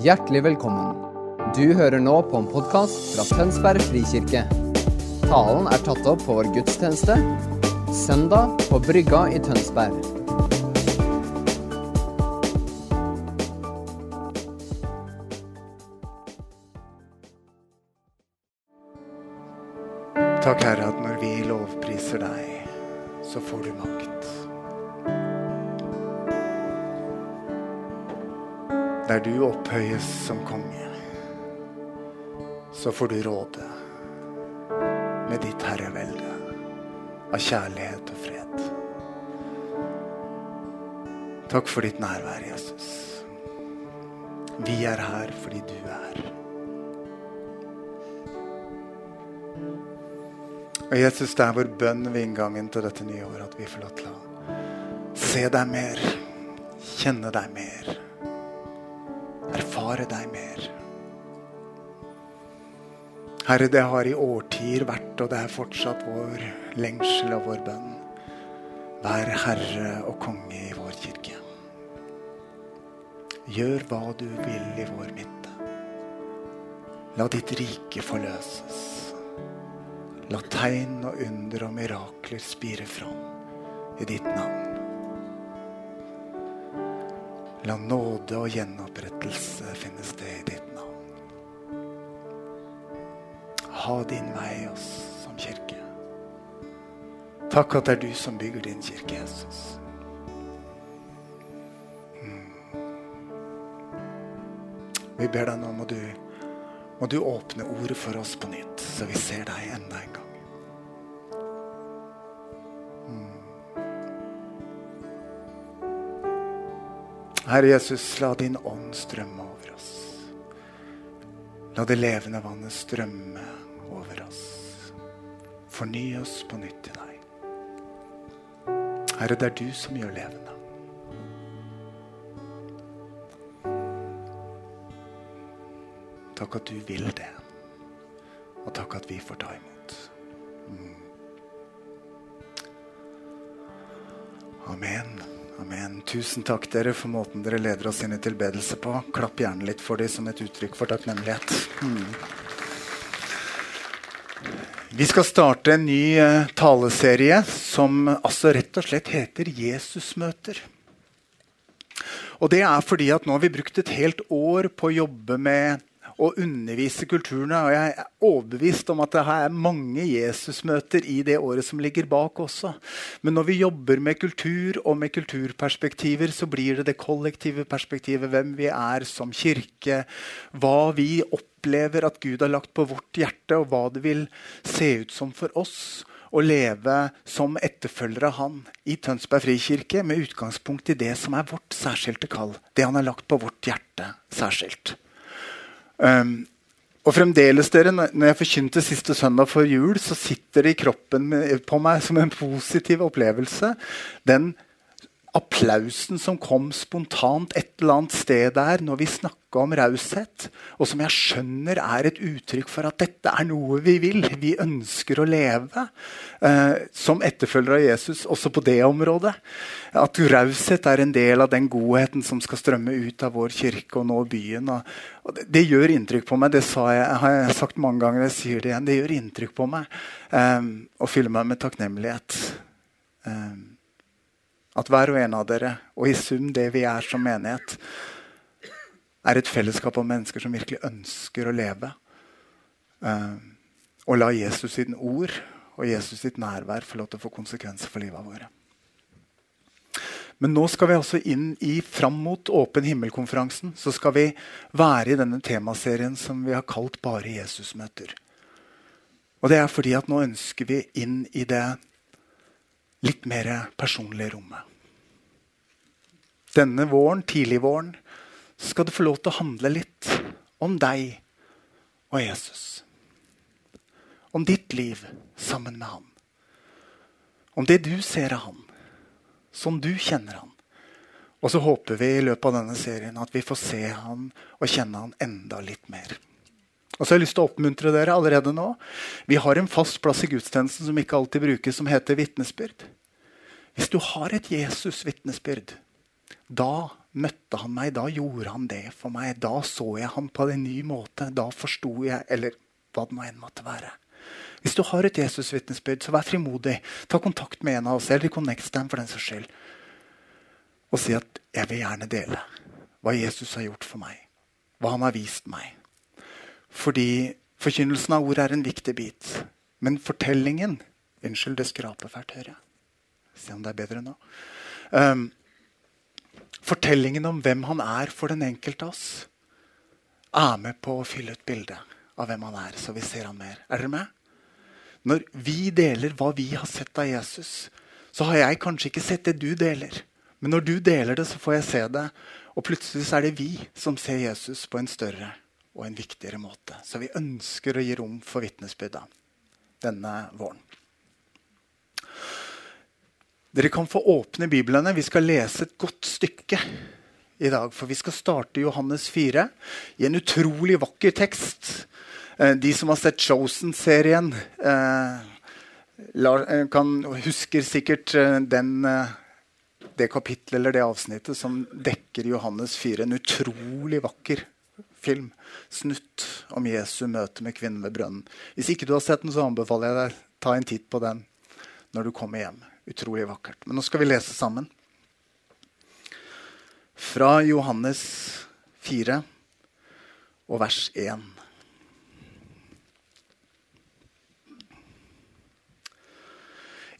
Hjertelig velkommen. Du hører nå på en podkast fra Tønsberg frikirke. Talen er tatt opp på vår gudstjeneste søndag på Brygga i Tønsberg. Takk, Herre, at når vi lovpriser deg, så får du makt. Der du opphøyes som konge, så får du råde med ditt herrevelde av kjærlighet og fred. Takk for ditt nærvær, Jesus. Vi er her fordi du er. Og Jesus, det er vår bønn ved inngangen til dette nye året at vi får lov til å se deg mer, kjenne deg mer, erfare deg mer. Herre, det har i årtier vært, og det er fortsatt vår lengsel og vår bønn. Vær herre og konge i vår kirke. Gjør hva du vil i vår midte. La ditt rike forløses. La tegn og under og mirakler spire fram i ditt navn. La nåde og gjenopprettelse finne sted i ditt navn. Ha din vei oss som kirke. Takk at det er du som bygger din kirke, Jesus. Mm. Vi ber deg nå, må du, må du åpne ordet for oss på nytt, så vi ser deg enda en gang. Herre Jesus, la din ånd strømme over oss. La det levende vannet strømme over oss. Forny oss på nytt i deg. Herre, det er du som gjør levende. Takk at du vil det. Og takk at vi får ta imot. Mm. Amen. Amen. Tusen takk dere for måten dere leder oss inn i tilbedelse på. Klapp gjerne litt for dem som et uttrykk for takknemlighet. Mm. Vi skal starte en ny uh, taleserie som altså rett og slett heter Jesusmøter. Og det er fordi at nå har vi brukt et helt år på å jobbe med å undervise kulturene. Og jeg er overbevist om at det er mange Jesusmøter i det året som ligger bak også. Men når vi jobber med kultur og med kulturperspektiver, så blir det det kollektive perspektivet. Hvem vi er som kirke. Hva vi opplever at Gud har lagt på vårt hjerte, og hva det vil se ut som for oss å leve som etterfølgere av han i Tønsberg frikirke med utgangspunkt i det som er vårt særskilte kall. Det han har lagt på vårt hjerte særskilt. Um, og fremdeles, dere, når jeg forkynte siste søndag før jul, så sitter det i kroppen på meg som en positiv opplevelse. Den applausen som kom spontant et eller annet sted der når vi snakka om raushet, og som jeg skjønner er et uttrykk for at dette er noe vi vil. Vi ønsker å leve eh, som etterfølgere av Jesus også på det området. At raushet er en del av den godheten som skal strømme ut av vår kirke og nå byen. Og, og det, det, gjør inntrykk på meg. Det jeg, har jeg sagt mange ganger. Jeg sier det igjen. Det gjør inntrykk på meg eh, å fylle meg med takknemlighet. Eh, at hver og en av dere, og i sum det vi er som menighet, er et fellesskap av mennesker som virkelig ønsker å leve. Uh, og la Jesus sitt ord og Jesus sitt nærvær få lov til å få konsekvenser for livet våre. Men nå skal vi altså inn i fram mot Åpen himmel-konferansen. Så skal vi være i denne temaserien som vi har kalt Bare Jesus-møter. Og det er fordi at nå ønsker vi inn i det litt mer personlige rommet. Denne våren, tidlig våren, skal det få lov til å handle litt om deg og Jesus. Om ditt liv sammen med han. Om det du ser av han, som du kjenner han. Og så håper vi i løpet av denne serien at vi får se han og kjenne han enda litt mer. Og så har jeg lyst til å oppmuntre dere allerede nå. Vi har en fast plass i gudstjenesten som ikke alltid brukes, som heter vitnesbyrd. Hvis du har et Jesus-vitnesbyrd, da møtte han meg, da gjorde han det for meg. Da så jeg ham på en ny måte. Da forsto jeg Eller hva det nå enn måtte være. Hvis du har et Jesusvitnesbyrd, så vær frimodig. Ta kontakt med en av oss, eller Connect dem for den saks skyld. Og si at 'jeg vil gjerne dele hva Jesus har gjort for meg'. Hva han har vist meg. Fordi forkynnelsen av ordet er en viktig bit. Men fortellingen Unnskyld, det skraper fælt, hører jeg. Se om det er bedre nå. Um, fortellingen om hvem han er for den enkelte av oss, er med på å fylle ut bildet av hvem han er, så vi ser han mer. Er dere med? Når vi deler hva vi har sett av Jesus, så har jeg kanskje ikke sett det du deler. Men når du deler det, så får jeg se det. Og plutselig er det vi som ser Jesus på en større og en viktigere måte. Så vi ønsker å gi rom for vitnesbyrda denne våren. Dere kan få åpne Biblene. Vi skal lese et godt stykke i dag. For vi skal starte Johannes 4 i en utrolig vakker tekst. Eh, de som har sett Chosen-serien, eh, eh, husker sikkert den, det kapittelet eller det avsnittet som dekker Johannes 4. En utrolig vakker film. Snutt om Jesu møte med kvinnen ved brønnen. Hvis ikke du har sett den, så anbefaler jeg deg ta en titt på den når du kommer hjem. Utrolig vakkert. Men nå skal vi lese sammen. Fra Johannes 4 og vers 1.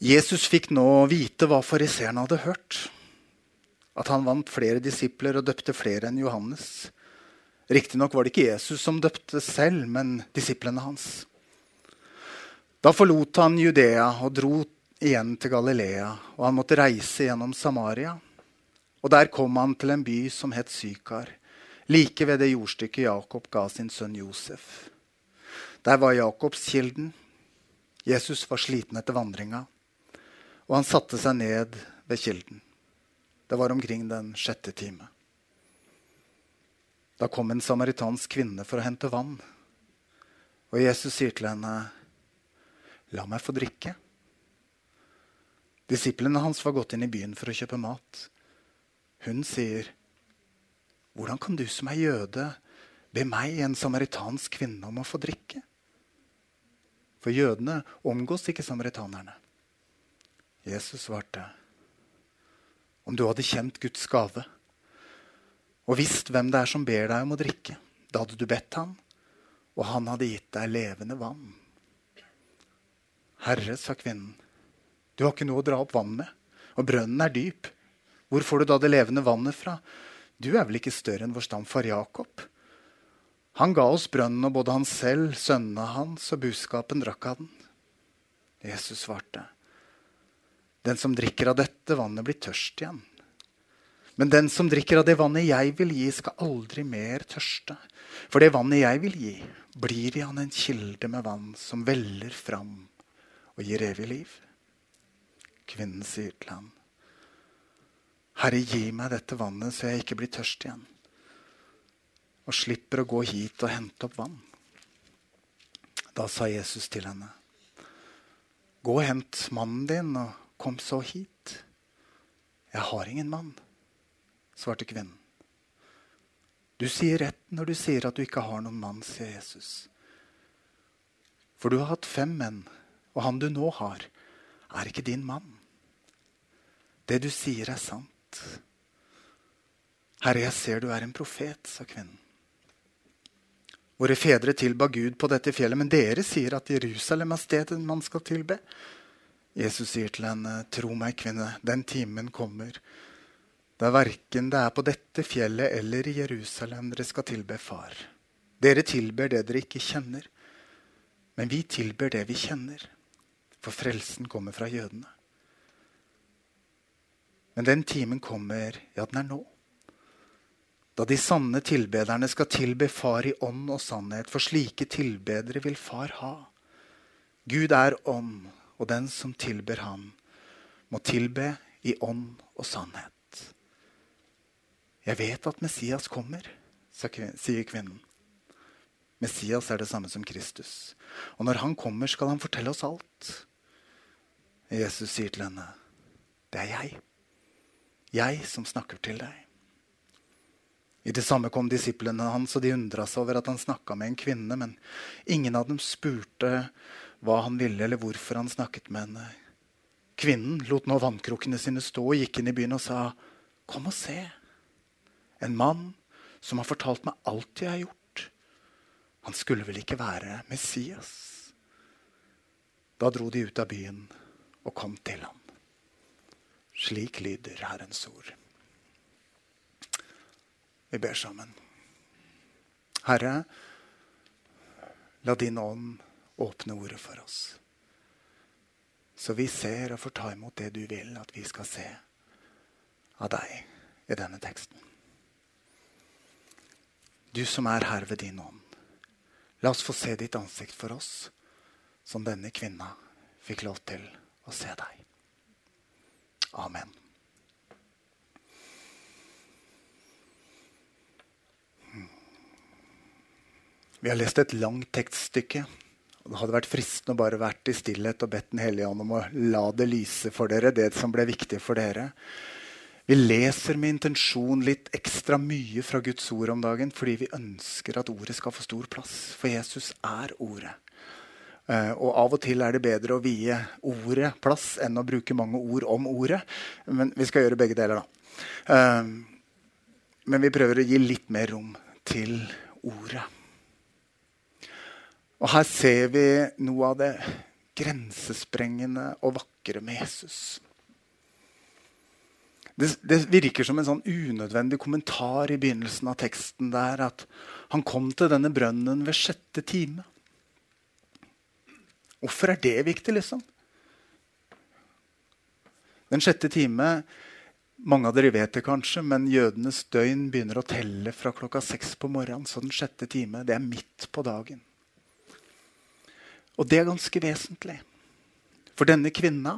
Jesus fikk nå vite hva fariseerne hadde hørt. At han vant flere disipler og døpte flere enn Johannes. Riktignok var det ikke Jesus som døpte selv, men disiplene hans. Da forlot han Judea og dro igjen til Galilea, og han måtte reise gjennom Samaria. Og Der kom han til en by som het Sykar, like ved det jordstykket Jakob ga sin sønn Josef. Der var Jakobskilden. Jesus var sliten etter vandringa, og han satte seg ned ved kilden. Det var omkring den sjette time. Da kom en samaritansk kvinne for å hente vann. Og Jesus sier til henne, 'La meg få drikke.' Disiplene hans var gått inn i byen for å kjøpe mat. Hun sier, 'Hvordan kan du som er jøde, be meg, en samaritansk kvinne, om å få drikke?' For jødene omgås ikke samaritanerne. Jesus svarte, 'Om du hadde kjent Guds gave' og visst hvem det er som ber deg om å drikke, da hadde du bedt ham, og han hadde gitt deg levende vann. Herre, sa kvinnen, du har ikke noe å dra opp vann med. Og brønnen er dyp. Hvor får du da det levende vannet fra? Du er vel ikke større enn vår stamfar Jakob? Han ga oss brønnen, og både han selv, sønnene hans og buskapen drakk av den. Jesus svarte, Den som drikker av dette vannet, blir tørst igjen. Men den som drikker av det vannet jeg vil gi, skal aldri mer tørste. For det vannet jeg vil gi, blir i han en kilde med vann som veller fram og gir evig liv. Kvinnen sier til ham, Herre, gi meg dette vannet, så jeg ikke blir tørst igjen, og slipper å gå hit og hente opp vann. Da sa Jesus til henne, Gå og hent mannen din, og kom så hit. Jeg har ingen mann, svarte kvinnen. Du sier rett når du sier at du ikke har noen mann, sier Jesus. For du har hatt fem menn, og han du nå har, er ikke din mann. Det du sier, er sant. Herre, jeg ser du er en profet, sa kvinnen. Våre fedre tilba Gud på dette fjellet, men dere sier at Jerusalem er stedet man skal tilbe. Jesus sier til henne, tro meg, kvinne, den timen kommer da verken det er på dette fjellet eller i Jerusalem dere skal tilbe Far. Dere tilber det dere ikke kjenner, men vi tilber det vi kjenner, for frelsen kommer fra jødene. Men den timen kommer, ja, den er nå. Da de sanne tilbederne skal tilbe Far i ånd og sannhet, for slike tilbedere vil Far ha. Gud er ånd, og den som tilber Han, må tilbe i ånd og sannhet. Jeg vet at Messias kommer, sier kvinnen. Messias er det samme som Kristus. Og når han kommer, skal han fortelle oss alt. Jesus sier til henne, 'Det er jeg.' Jeg som snakker til deg. I det samme kom disiplene hans, og de undra seg over at han snakka med en kvinne. Men ingen av dem spurte hva han ville, eller hvorfor han snakket med henne. Kvinnen lot nå vannkrukkene sine stå og gikk inn i byen og sa, 'Kom og se. En mann som har fortalt meg alt jeg har gjort.' Han skulle vel ikke være Messias? Da dro de ut av byen og kom til ham. Slik lyder Herrens ord. Vi ber sammen. Herre, la din ånd åpne ordet for oss. Så vi ser og får ta imot det du vil at vi skal se av deg i denne teksten. Du som er her ved din ånd, la oss få se ditt ansikt for oss, som denne kvinna fikk lov til å se deg. Amen. Vi har lest et langt tekststykke. Det hadde vært fristende å bare vært i stillhet og bedt Den hellige ånd om å la det lyse for dere, det som ble viktig for dere. Vi leser med intensjon litt ekstra mye fra Guds ord om dagen fordi vi ønsker at ordet skal få stor plass. For Jesus er ordet. Uh, og av og til er det bedre å vie ordet plass enn å bruke mange ord om ordet. Men vi skal gjøre begge deler, da. Uh, men vi prøver å gi litt mer rom til ordet. Og her ser vi noe av det grensesprengende og vakre med Jesus. Det, det, virker som en sånn unødvendig kommentar i begynnelsen av teksten der at han kom til denne brønnen ved sjette time. Hvorfor er det viktig, liksom? Den sjette time Mange av dere vet det kanskje, men jødenes døgn begynner å telle fra klokka seks på morgenen. Så den sjette time det er midt på dagen. Og det er ganske vesentlig. For denne kvinna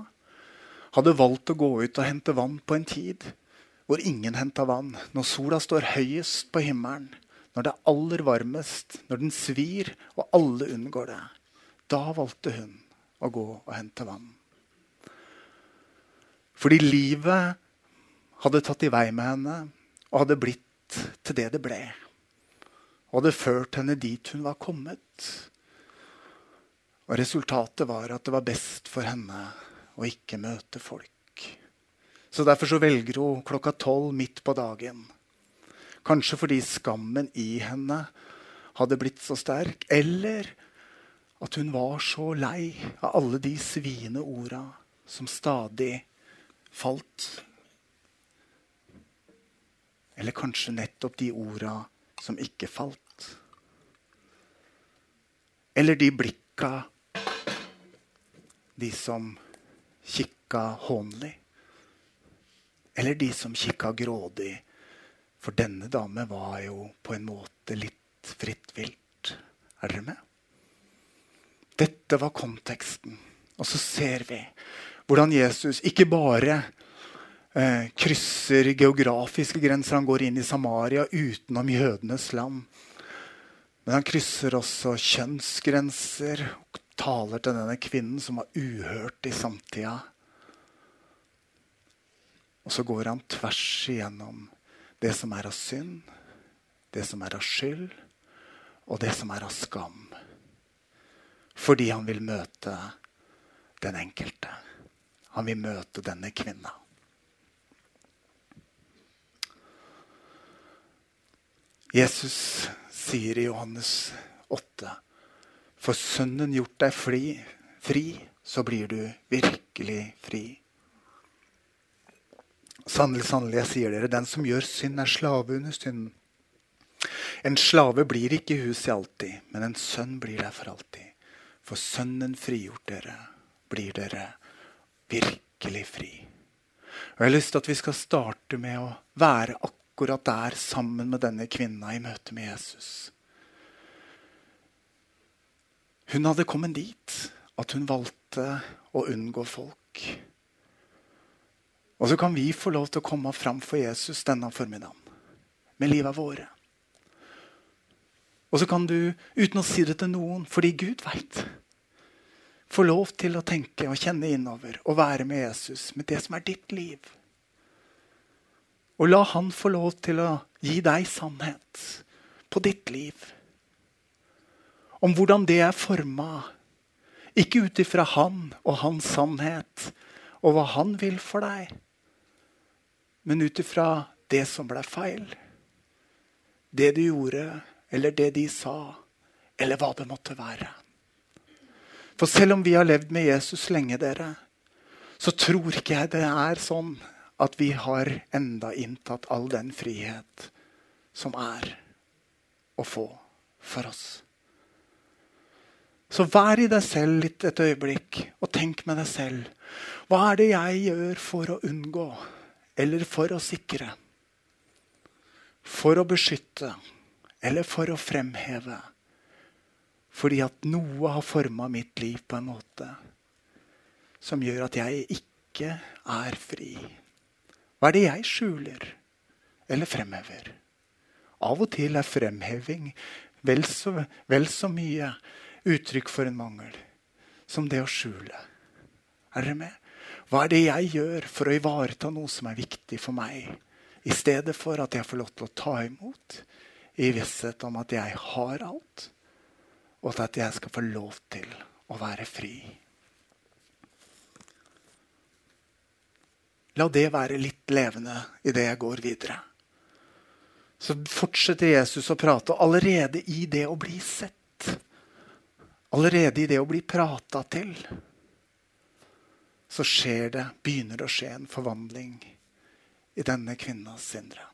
hadde valgt å gå ut og hente vann på en tid hvor ingen henta vann. Når sola står høyest på himmelen, når det er aller varmest, når den svir og alle unngår det. Da valgte hun å gå og hente vann. Fordi livet hadde tatt i vei med henne og hadde blitt til det det ble. Og hadde ført henne dit hun var kommet. Og resultatet var at det var best for henne å ikke møte folk. Så derfor så velger hun klokka tolv midt på dagen. Kanskje fordi skammen i henne hadde blitt så sterk. Eller at hun var så lei av alle de sviende orda som stadig falt. Eller kanskje nettopp de orda som ikke falt. Eller de blikka de som kikka hånlig. Eller de som kikka grådig. For denne dame var jo på en måte litt fritt vilt. Er dere med? Dette var konteksten. Og så ser vi hvordan Jesus ikke bare eh, krysser geografiske grenser. Han går inn i Samaria utenom jødenes land. Men han krysser også kjønnsgrenser taler til denne kvinnen som var uhørt i samtida. Og så går han tvers igjennom det som er av synd, det som er av skyld, og det som er av skam. Fordi han vil møte den enkelte. Han vil møte denne kvinna. Jesus sier i Johannes 8 for Sønnen gjort deg fri, fri, så blir du virkelig fri. Sannelig, sannelig, jeg sier dere, den som gjør synd, er slave under synden. En slave blir ikke i huset alltid, men en sønn blir der for alltid. For Sønnen frigjort dere, blir dere virkelig fri. Og Jeg har lyst til at vi skal starte med å være akkurat der sammen med denne kvinna i møte med Jesus. Hun hadde kommet dit at hun valgte å unngå folk. Og så kan vi få lov til å komme fram for Jesus denne formiddagen med livet våre. Og så kan du, uten å si det til noen, fordi Gud veit, få lov til å tenke og kjenne innover og være med Jesus med det som er ditt liv. Og la han få lov til å gi deg sannhet på ditt liv. Om hvordan det er forma. Ikke ut ifra han og hans sannhet og hva han vil for deg, men ut ifra det som ble feil. Det du gjorde, eller det de sa, eller hva det måtte være. For selv om vi har levd med Jesus lenge, dere, så tror ikke jeg det er sånn at vi har enda inntatt all den frihet som er å få for oss. Så vær i deg selv litt et øyeblikk og tenk med deg selv. Hva er det jeg gjør for å unngå eller for å sikre? For å beskytte eller for å fremheve? Fordi at noe har forma mitt liv på en måte som gjør at jeg ikke er fri. Hva er det jeg skjuler eller fremhever? Av og til er fremheving vel så, vel så mye uttrykk for en mangel som det å skjule. Er dere med? Hva er det jeg gjør for å ivareta noe som er viktig for meg, i stedet for at jeg får lov til å ta imot i visshet om at jeg har alt, og at jeg skal få lov til å være fri? La det være litt levende idet jeg går videre. Så fortsetter Jesus å prate, allerede i det å bli sett, allerede i det å bli prata til, så skjer det, begynner det å skje en forvandling i denne kvinnas indre.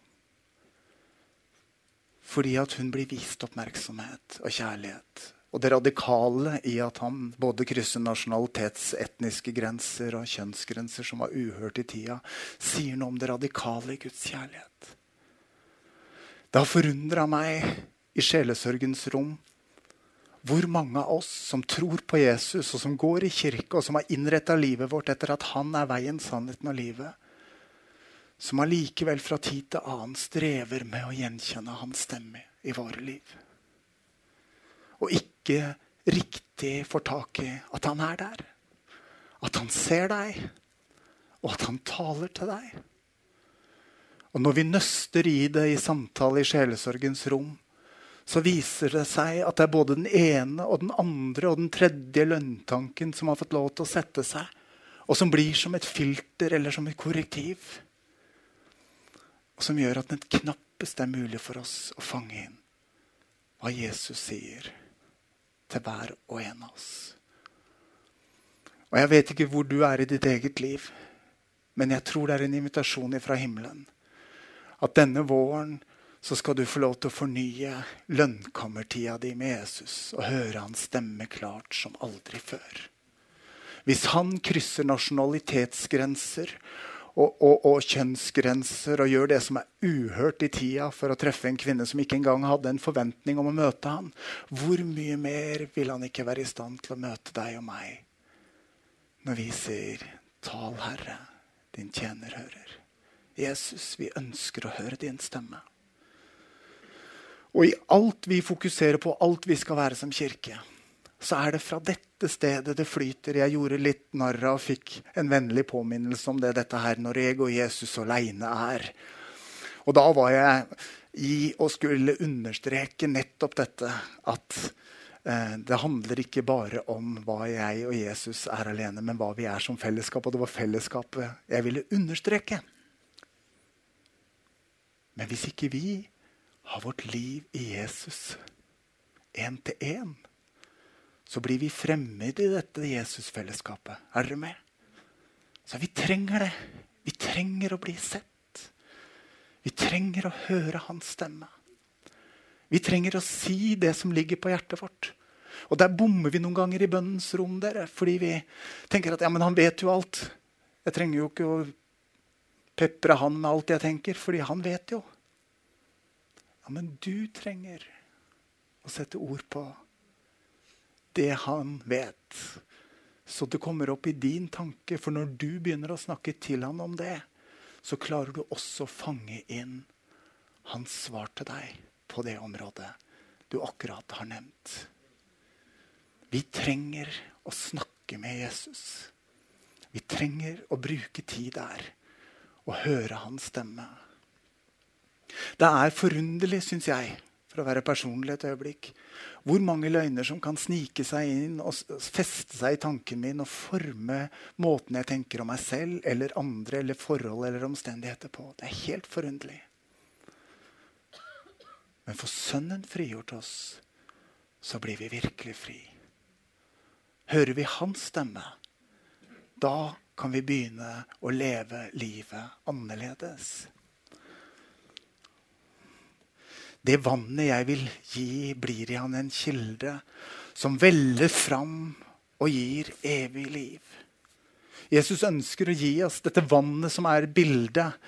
Fordi at hun blir vist oppmerksomhet og kjærlighet og det radikale i at han både krysser nasjonalitets, etniske grenser og kjønnsgrenser som var uhørt i tida, sier noe om det radikale i Guds kjærlighet. Det har forundra meg i sjelesørgens rom hvor mange av oss som tror på Jesus, og som går i kirke, og som har innretta livet vårt etter at han er veien, sannheten og livet, som allikevel fra tid til annen strever med å gjenkjenne hans stemme i våre liv. Og ikke riktig får tak i at han er der. At han ser deg, og at han taler til deg. Og når vi nøster i det i samtale i sjelesorgens rom, så viser det seg at det er både den ene og den andre og den tredje lønntanken som har fått lov til å sette seg, og som blir som et filter eller som et korrektiv. Og som gjør at det knappest er mulig for oss å fange inn hva Jesus sier til hver og en av oss. Og Jeg vet ikke hvor du er i ditt eget liv, men jeg tror det er en invitasjon fra himmelen. At denne våren så skal du få lov til å fornye lønnkammertida di med Jesus og høre hans stemme klart som aldri før. Hvis han krysser nasjonalitetsgrenser og, og, og, kjønnsgrenser og gjør det som er uhørt i tida for å treffe en kvinne som ikke engang hadde en forventning om å møte han, hvor mye mer vil han ikke være i stand til å møte deg og meg når vi sier 'Tal, Herre, din tjener hører'. Jesus, vi ønsker å høre din stemme. Og i alt vi fokuserer på, alt vi skal være som kirke, så er det fra dette stedet det flyter. Jeg gjorde litt narr av og fikk en vennlig påminnelse om det dette her når jeg og Jesus aleine er. Og da var jeg i og skulle understreke nettopp dette at eh, det handler ikke bare om hva jeg og Jesus er alene, men hva vi er som fellesskap. Og det var fellesskapet jeg ville understreke. Men hvis ikke vi har vårt liv i Jesus én til én, så blir vi fremmede i dette Jesusfellesskapet. Er dere med? Så vi trenger det. Vi trenger å bli sett. Vi trenger å høre hans stemme. Vi trenger å si det som ligger på hjertet vårt. Og der bommer vi noen ganger i bønnens rom, dere, fordi vi tenker at ja, men han vet jo alt. Jeg trenger jo ikke å pepre han med alt jeg tenker, fordi han vet jo. Men du trenger å sette ord på det han vet. Så det kommer opp i din tanke. For når du begynner å snakke til han om det, så klarer du også å fange inn hans svar til deg på det området du akkurat har nevnt. Vi trenger å snakke med Jesus. Vi trenger å bruke tid der og høre hans stemme. Det er forunderlig, syns jeg, for å være personlig et øyeblikk, hvor mange løgner som kan snike seg inn og feste seg i tanken min og forme måten jeg tenker om meg selv eller andre eller forhold eller omstendigheter på. Det er helt forunderlig. Men får Sønnen frigjort oss, så blir vi virkelig fri. Hører vi Hans stemme, da kan vi begynne å leve livet annerledes. Det vannet jeg vil gi, blir i han en kilde som veller fram og gir evig liv. Jesus ønsker å gi oss dette vannet som er bildet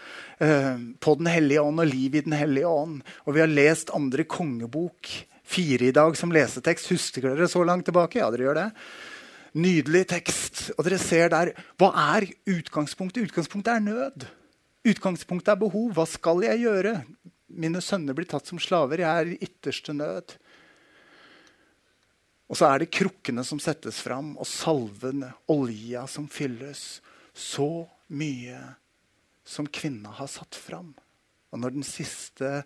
eh, på Den hellige ånd og liv i Den hellige ånd. Og vi har lest andre kongebok fire i dag som lesetekst. Husker dere så langt tilbake? Ja, dere gjør det. Nydelig tekst. Og dere ser der Hva er utgangspunktet? Utgangspunktet er nød. Utgangspunktet er behov. Hva skal jeg gjøre? Mine sønner blir tatt som slaver. Jeg er i ytterste nød. Og så er det krukkene som settes fram, og salven, olja som fylles. Så mye som kvinna har satt fram. Og når den siste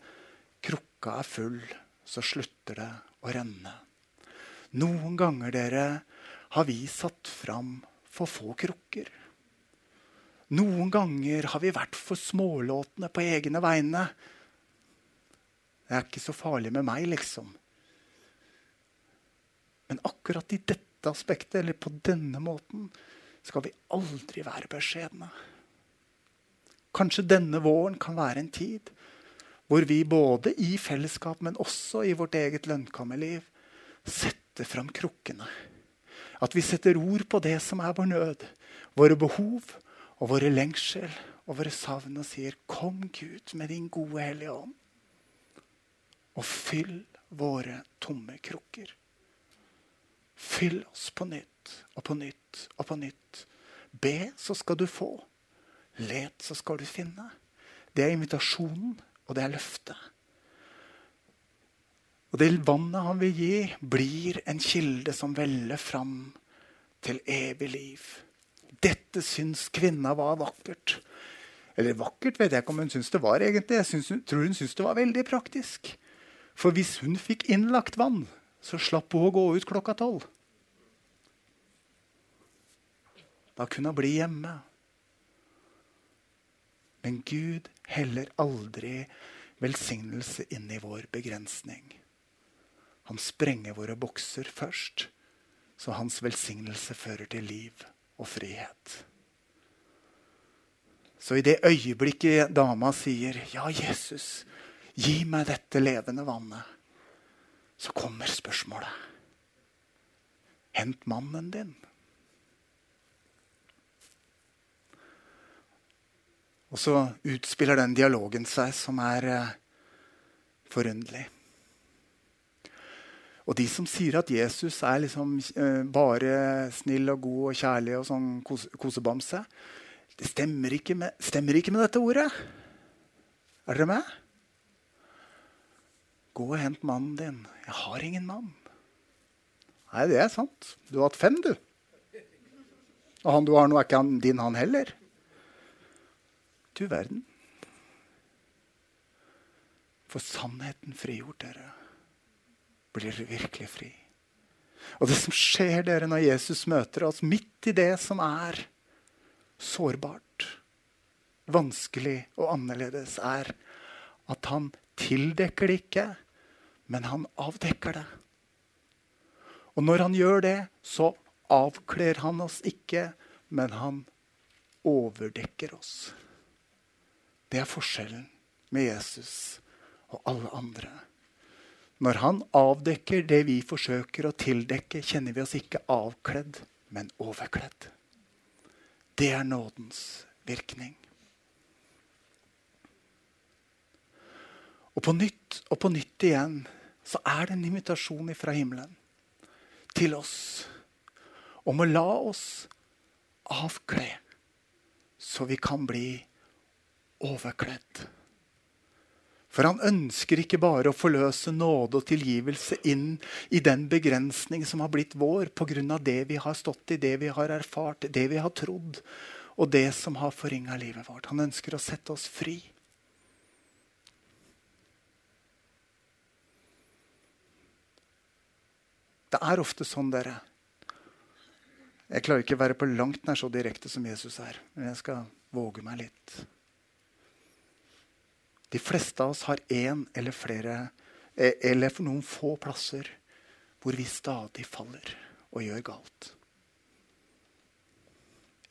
krukka er full, så slutter det å renne. Noen ganger, dere, har vi satt fram for få krukker. Noen ganger har vi vært for smålåtne på egne vegne. Det er ikke så farlig med meg, liksom. Men akkurat i dette aspektet, eller på denne måten, skal vi aldri være beskjedne. Kanskje denne våren kan være en tid hvor vi både i fellesskap, men også i vårt eget lønnkammerliv setter fram krukkene. At vi setter ord på det som er vår nød, våre behov og våre lengsel og våre savn, og sier, 'Kom, Gud, med din gode Hellige Ånd' og fyll våre tomme krukker. Fyll oss på nytt og på nytt og på nytt. Be, så skal du få. Let, så skal du finne. Det er invitasjonen, og det er løftet. Og det vannet han vil gi, blir en kilde som veller fram til evig liv. Dette syns kvinna var vakkert. Eller vakkert vet jeg ikke om hun syns det var. egentlig. Jeg syns, tror hun syns det var veldig praktisk. For hvis hun fikk innlagt vann, så slapp hun å gå ut klokka tolv. Da kunne hun bli hjemme. Men Gud heller aldri velsignelse inn i vår begrensning. Han sprenger våre bokser først, så hans velsignelse fører til liv og frihet. Så i det øyeblikket dama sier 'Ja, Jesus', Gi meg dette levende vannet. Så kommer spørsmålet. Hent mannen din. Og så utspiller den dialogen seg som er eh, forunderlig. Og de som sier at Jesus er liksom eh, bare snill og god og kjærlig og sånn kosebamse, det stemmer ikke, med, stemmer ikke med dette ordet. Er dere med? Gå og hent mannen din. Jeg har ingen mann. Nei, det er sant. Du har hatt fem, du. Og han du har nå, er ikke han, din, han heller. Du verden. For sannheten frigjort dere, blir dere virkelig fri. Og det som skjer dere når Jesus møter oss midt i det som er sårbart, vanskelig og annerledes, er at han tildekker det ikke men han avdekker det. Og når han gjør det, så avkler han oss ikke, men han overdekker oss. Det er forskjellen med Jesus og alle andre. Når han avdekker det vi forsøker å tildekke, kjenner vi oss ikke avkledd, men overkledd. Det er nådens virkning. Og på nytt og på nytt igjen så er det en invitasjon fra himmelen til oss om å la oss avkle, så vi kan bli overkledd. For han ønsker ikke bare å forløse nåde og tilgivelse inn i den begrensning som har blitt vår pga. det vi har stått i, det vi har erfart, det vi har trodd, og det som har forringa livet vårt. Han ønsker å sette oss fri. Det er ofte sånn, dere. Jeg klarer ikke å være på langt nær så direkte som Jesus er, men jeg skal våge meg litt. De fleste av oss har én eller flere, eh, eller for noen få plasser, hvor vi stadig faller og gjør galt.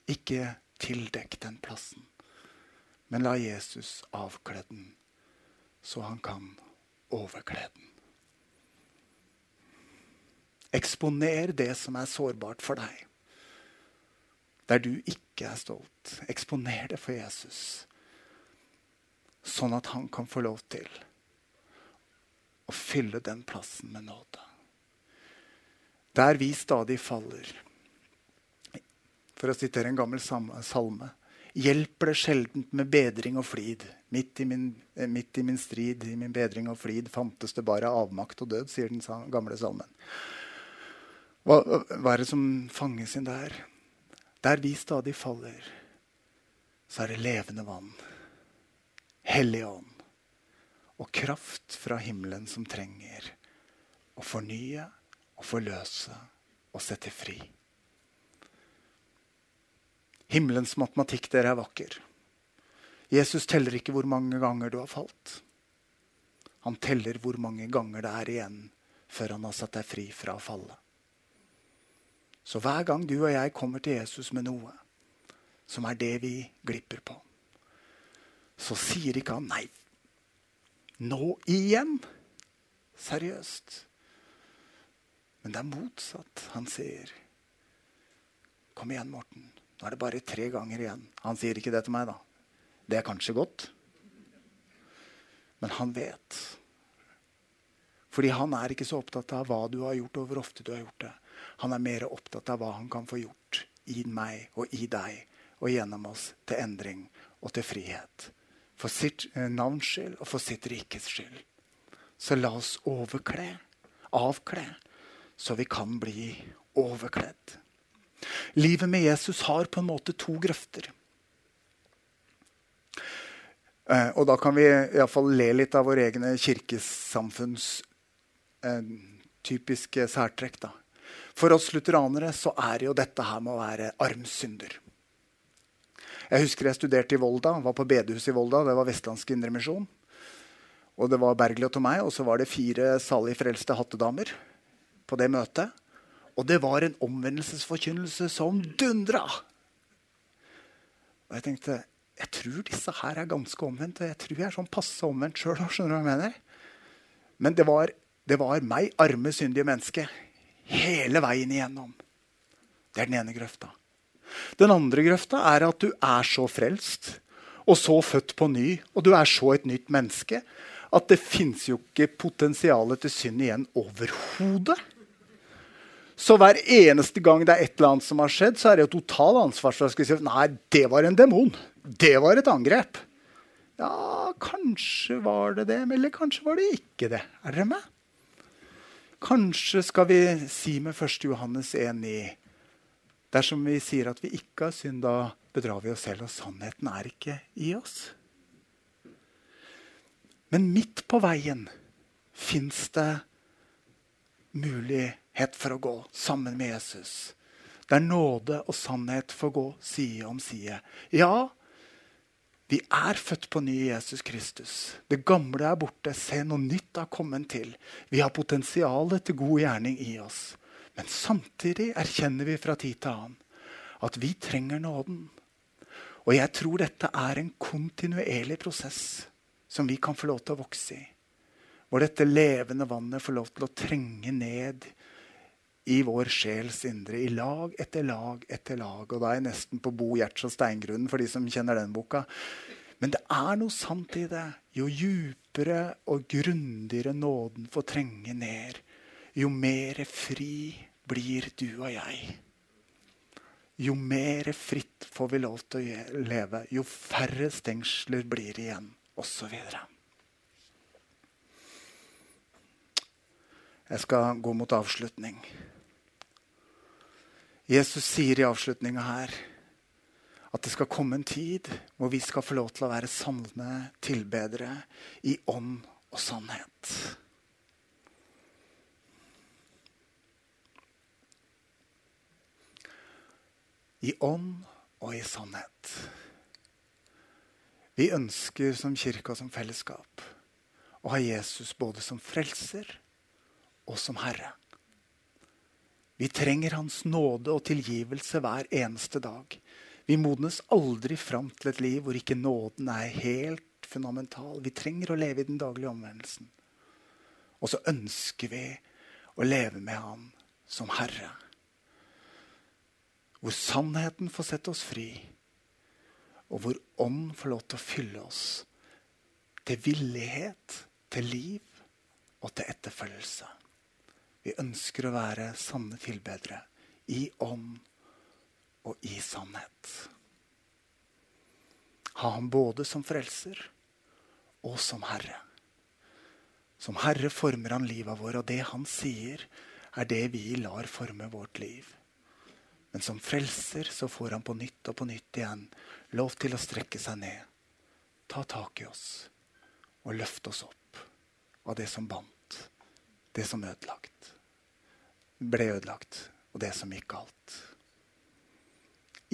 Ikke tildekk den plassen, men la Jesus avkle den, så han kan overkle den. Eksponer det som er sårbart for deg. Der du ikke er stolt. Eksponer det for Jesus. Sånn at han kan få lov til å fylle den plassen med nåde. Der vi stadig faller. For å sitere en gammel salme. Hjelper det sjeldent med bedring og flid. Midt i, min, eh, midt i min strid, i min bedring og flid, fantes det bare avmakt og død, sier den gamle salmen. Hva, hva er det som fanges inn der? Der vi stadig faller, så er det levende vann, Hellig ånd og kraft fra himmelen som trenger å fornye og forløse og sette fri. Himmelens matematikk, dere, er vakker. Jesus teller ikke hvor mange ganger du har falt. Han teller hvor mange ganger det er igjen før han har satt deg fri fra å falle. Så hver gang du og jeg kommer til Jesus med noe som er det vi glipper på, så sier ikke han nei. Nå igjen? Seriøst. Men det er motsatt. Han sier, 'Kom igjen, Morten. Nå er det bare tre ganger igjen.' Han sier ikke det til meg, da. Det er kanskje godt. Men han vet. Fordi han er ikke så opptatt av hva du har gjort, og hvor ofte du har gjort det. Han er mer opptatt av hva han kan få gjort i meg og i deg og gjennom oss til endring og til frihet. For sitt eh, navns skyld og for sitt rikes skyld. Så la oss overkle, avkle, så vi kan bli overkledd. Livet med Jesus har på en måte to grøfter. Eh, og da kan vi iallfall le litt av vår egne kirkesamfunns eh, typiske særtrekk. da. For oss lutheranere så er jo dette her med å være armsynder. Jeg husker jeg studerte i Volda, var på bedehuset i Volda. Det var Vestlandsk Indremisjon. Og det var Bergljot og meg, og så var det fire salig frelste hattedamer på det møtet. Og det var en omvendelsesforkynnelse som dundra! Og jeg tenkte jeg tror disse her er ganske omvendt. Og jeg tror jeg er sånn passe omvendt sjøl. Men det var, det var meg, arme, syndige menneske, hele veien igjennom. Det er den ene grøfta. Den andre grøfta er at du er så frelst og så født på ny, og du er så et nytt menneske at det fins jo ikke potensialet til synd igjen overhodet. Så hver eneste gang det er et eller annet som har skjedd, så er det jo total ansvar for å si nei, det var en demon. Det var et angrep. Ja, kanskje var det det, eller kanskje var det ikke det. Er dere med? Kanskje skal vi si med 1. Johannes 1,9 Dersom vi sier at vi ikke har synd, da bedrar vi oss selv, og sannheten er ikke i oss. Men midt på veien fins det mulighet for å gå sammen med Jesus. Der nåde og sannhet får gå side om side. Ja, vi er født på ny i Jesus Kristus. Det gamle er borte. Se, noe nytt har kommet til. Vi har potensialet til god gjerning i oss. Men samtidig erkjenner vi fra tid til annen at vi trenger nåden. Og jeg tror dette er en kontinuerlig prosess som vi kan få lov til å vokse i. Hvor dette levende vannet får lov til å trenge ned i vår sjels indre, i lag etter lag etter lag. Og da er jeg nesten på Bo Gjerts og steingrunnen for de som kjenner den boka. Men det er noe sant i det. Jo djupere og grundigere nåden får trenge ned, jo mer fri blir du og jeg. Jo mer fritt får vi lov til å leve, jo færre stengsler blir igjen, osv. Jeg skal gå mot avslutning. Jesus sier i avslutninga her at det skal komme en tid hvor vi skal få lov til å være sanne tilbedere i ånd og sannhet. I ånd og i sannhet. Vi ønsker som kirke og som fellesskap å ha Jesus både som frelser og som herre. Vi trenger Hans nåde og tilgivelse hver eneste dag. Vi modnes aldri fram til et liv hvor ikke nåden er helt fundamental. Vi trenger å leve i den daglige omvendelsen. Og så ønsker vi å leve med Han som Herre. Hvor sannheten får sette oss fri, og hvor Ånd får lov til å fylle oss til villighet, til liv og til etterfølgelse. Vi ønsker å være sanne tilbedere i ånd og i sannhet. Ha ham både som frelser og som herre. Som herre former han livet vårt, og det han sier, er det vi lar forme vårt liv. Men som frelser så får han på nytt og på nytt igjen lov til å strekke seg ned, ta tak i oss og løfte oss opp av det som bandt, det som ødelagt ble ødelagt, og det som gikk galt.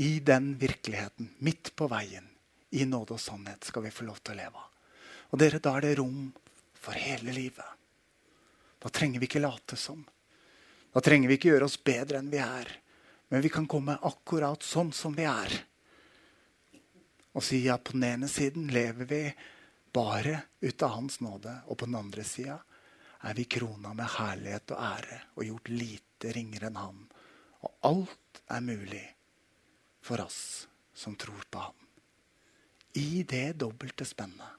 I den virkeligheten, midt på veien, i nåde og sannhet, skal vi få lov til å leve. Og dere, da er det rom for hele livet. Da trenger vi ikke late som. Da trenger vi ikke gjøre oss bedre enn vi er. Men vi kan komme akkurat sånn som vi er. Og si at på den ene siden lever vi bare ut av Hans nåde, og på den andre sida er vi krona med herlighet og ære og gjort lite ringere enn Han. Og alt er mulig for oss som tror på Han. I det dobbelte spennet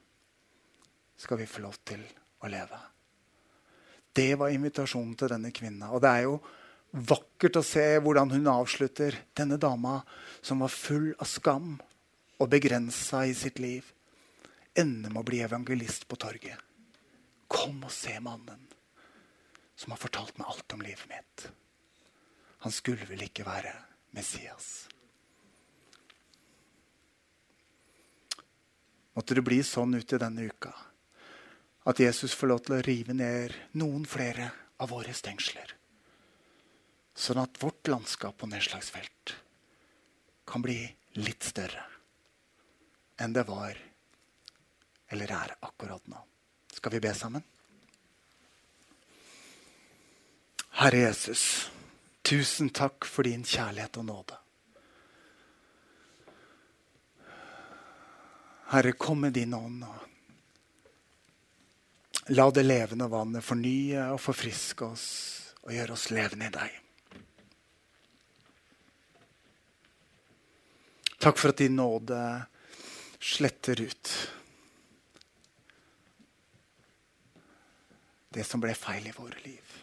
skal vi få lov til å leve. Det var invitasjonen til denne kvinna. Og det er jo vakkert å se hvordan hun avslutter. Denne dama som var full av skam og begrensa i sitt liv, ender med å bli evangelist på torget. Kom og se mannen som har fortalt meg alt om livet mitt. Han skulle vel ikke være Messias. Måtte det bli sånn ut i denne uka at Jesus får lov til å rive ned noen flere av våre stengsler. Sånn at vårt landskap og nedslagsfelt kan bli litt større enn det var eller er akkurat nå. Skal vi be sammen? Herre Jesus, tusen takk for din kjærlighet og nåde. Herre, kom med din ånd. og La det levende vannet fornye og forfriske oss og gjøre oss levende i deg. Takk for at din nåde sletter ut det som ble feil i våre liv.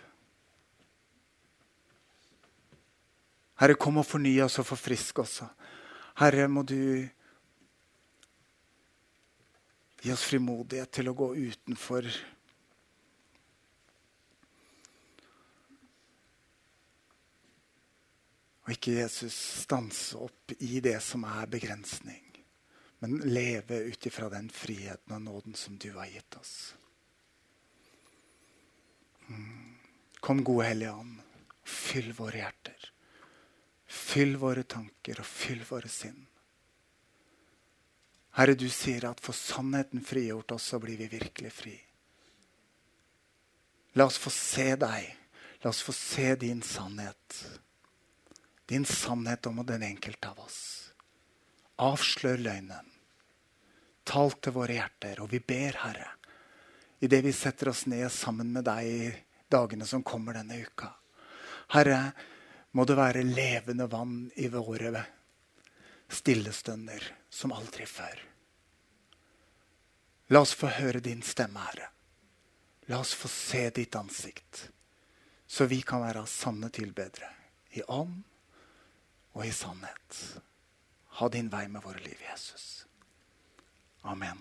Herre, kom og forny oss og forfrisk oss. Herre, må du gi oss frimodighet til å gå utenfor Og ikke Jesus stanse opp i det som er begrensning, men leve ut ifra den friheten og nåden som du har gitt oss. Kom, gode Hellige Ånd, fyll våre hjerter. Fyll våre tanker og fyll våre sinn. Herre, du sier at for sannheten frigjort oss, så blir vi virkelig fri. La oss få se deg. La oss få se din sannhet. Din sannhet om den enkelte av oss. Avslør løgnen. Tal til våre hjerter. Og vi ber, Herre, idet vi setter oss ned sammen med deg dagene som kommer denne uka. Herre, må det være levende vann i våre stillestunder som aldri før. La oss få høre din stemme, Herre. La oss få se ditt ansikt, så vi kan være sanne tilbedere i ånd og i sannhet. Ha din vei med våre liv, Jesus. Amen.